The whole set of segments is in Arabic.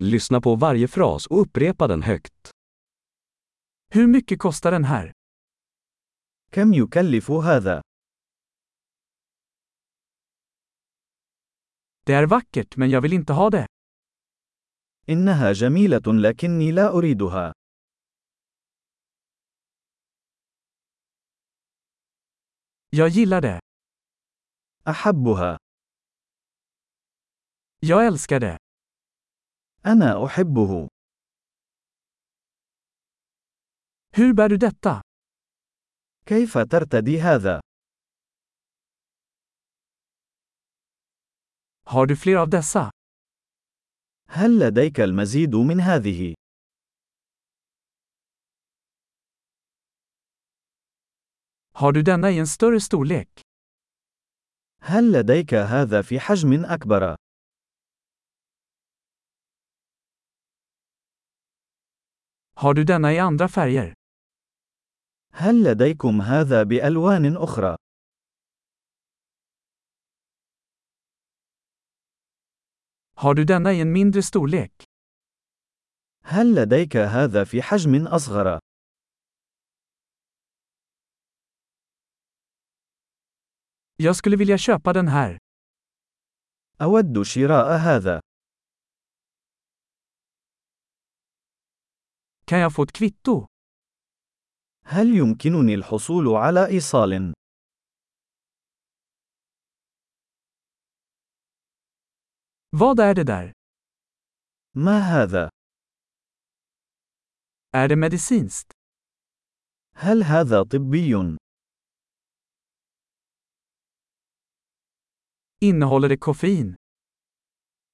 Lyssna på varje fras och upprepa den högt. Hur mycket kostar den här? كم يكلف هذا؟ Det är vackert men jag vill inte ha det. إنها جميلة لكني لا أريدها. Jag gillar det. أحبها. Jag älskar det. أنا أحبه. Hur bär du detta? كيف ترتدي هذا؟ Har du fler av dessa? هل لديك المزيد من هذه؟ Har du denna i en större storlek? هل لديك هذا في حجم أكبر؟ Har du denna i andra färger? هل لديكم هذا بألوان أخرى؟ Har du denna i en mindre storlek? هل لديك هذا في حجم أصغر؟ Jag skulle vilja köpa den här. أود شراء هذا. Kan jag få ett kvitto? هل يمكنني الحصول على إيصال؟ Vad är det där? ما هذا؟ Är det medicinskt? هل هذا طبي؟ Innehåller det koffein?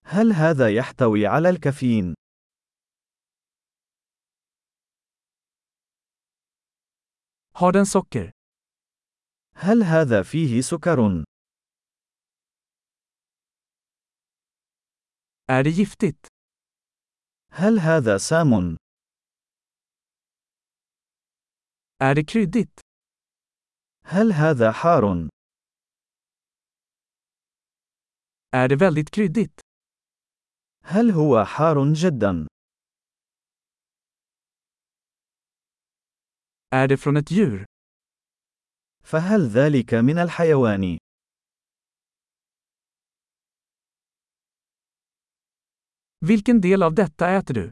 هل هذا يحتوي على الكافيين؟ Har den socker? هل هذا فيه سكر؟ Är det giftigt? هل هذا سام؟ Är det kryddigt? هل هذا حار؟ Är det väldigt kryddigt? هل هو حار جدا؟ Är det från ett djur? فهل ذلك من الحيوان؟ Vilken del av detta äter du?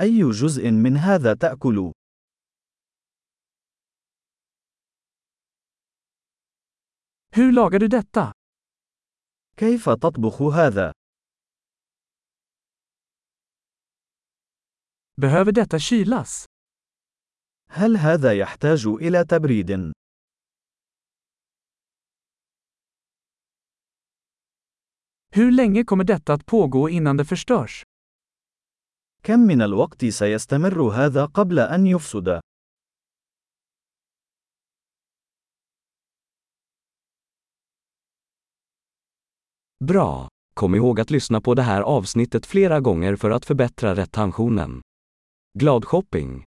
أي جزء من هذا تأكل؟ Hur lagar du detta? كيف تطبخ هذا؟ Behöver detta kylas? هل هذا يحتاج إلى تبريد؟ Hur länge kommer detta att pågå innan det förstörs? كم من الوقت سيستمر هذا قبل أن يفسد؟ Bra! Kom ihåg att lyssna på det här avsnittet flera gånger för att förbättra retentionen. Glad shopping!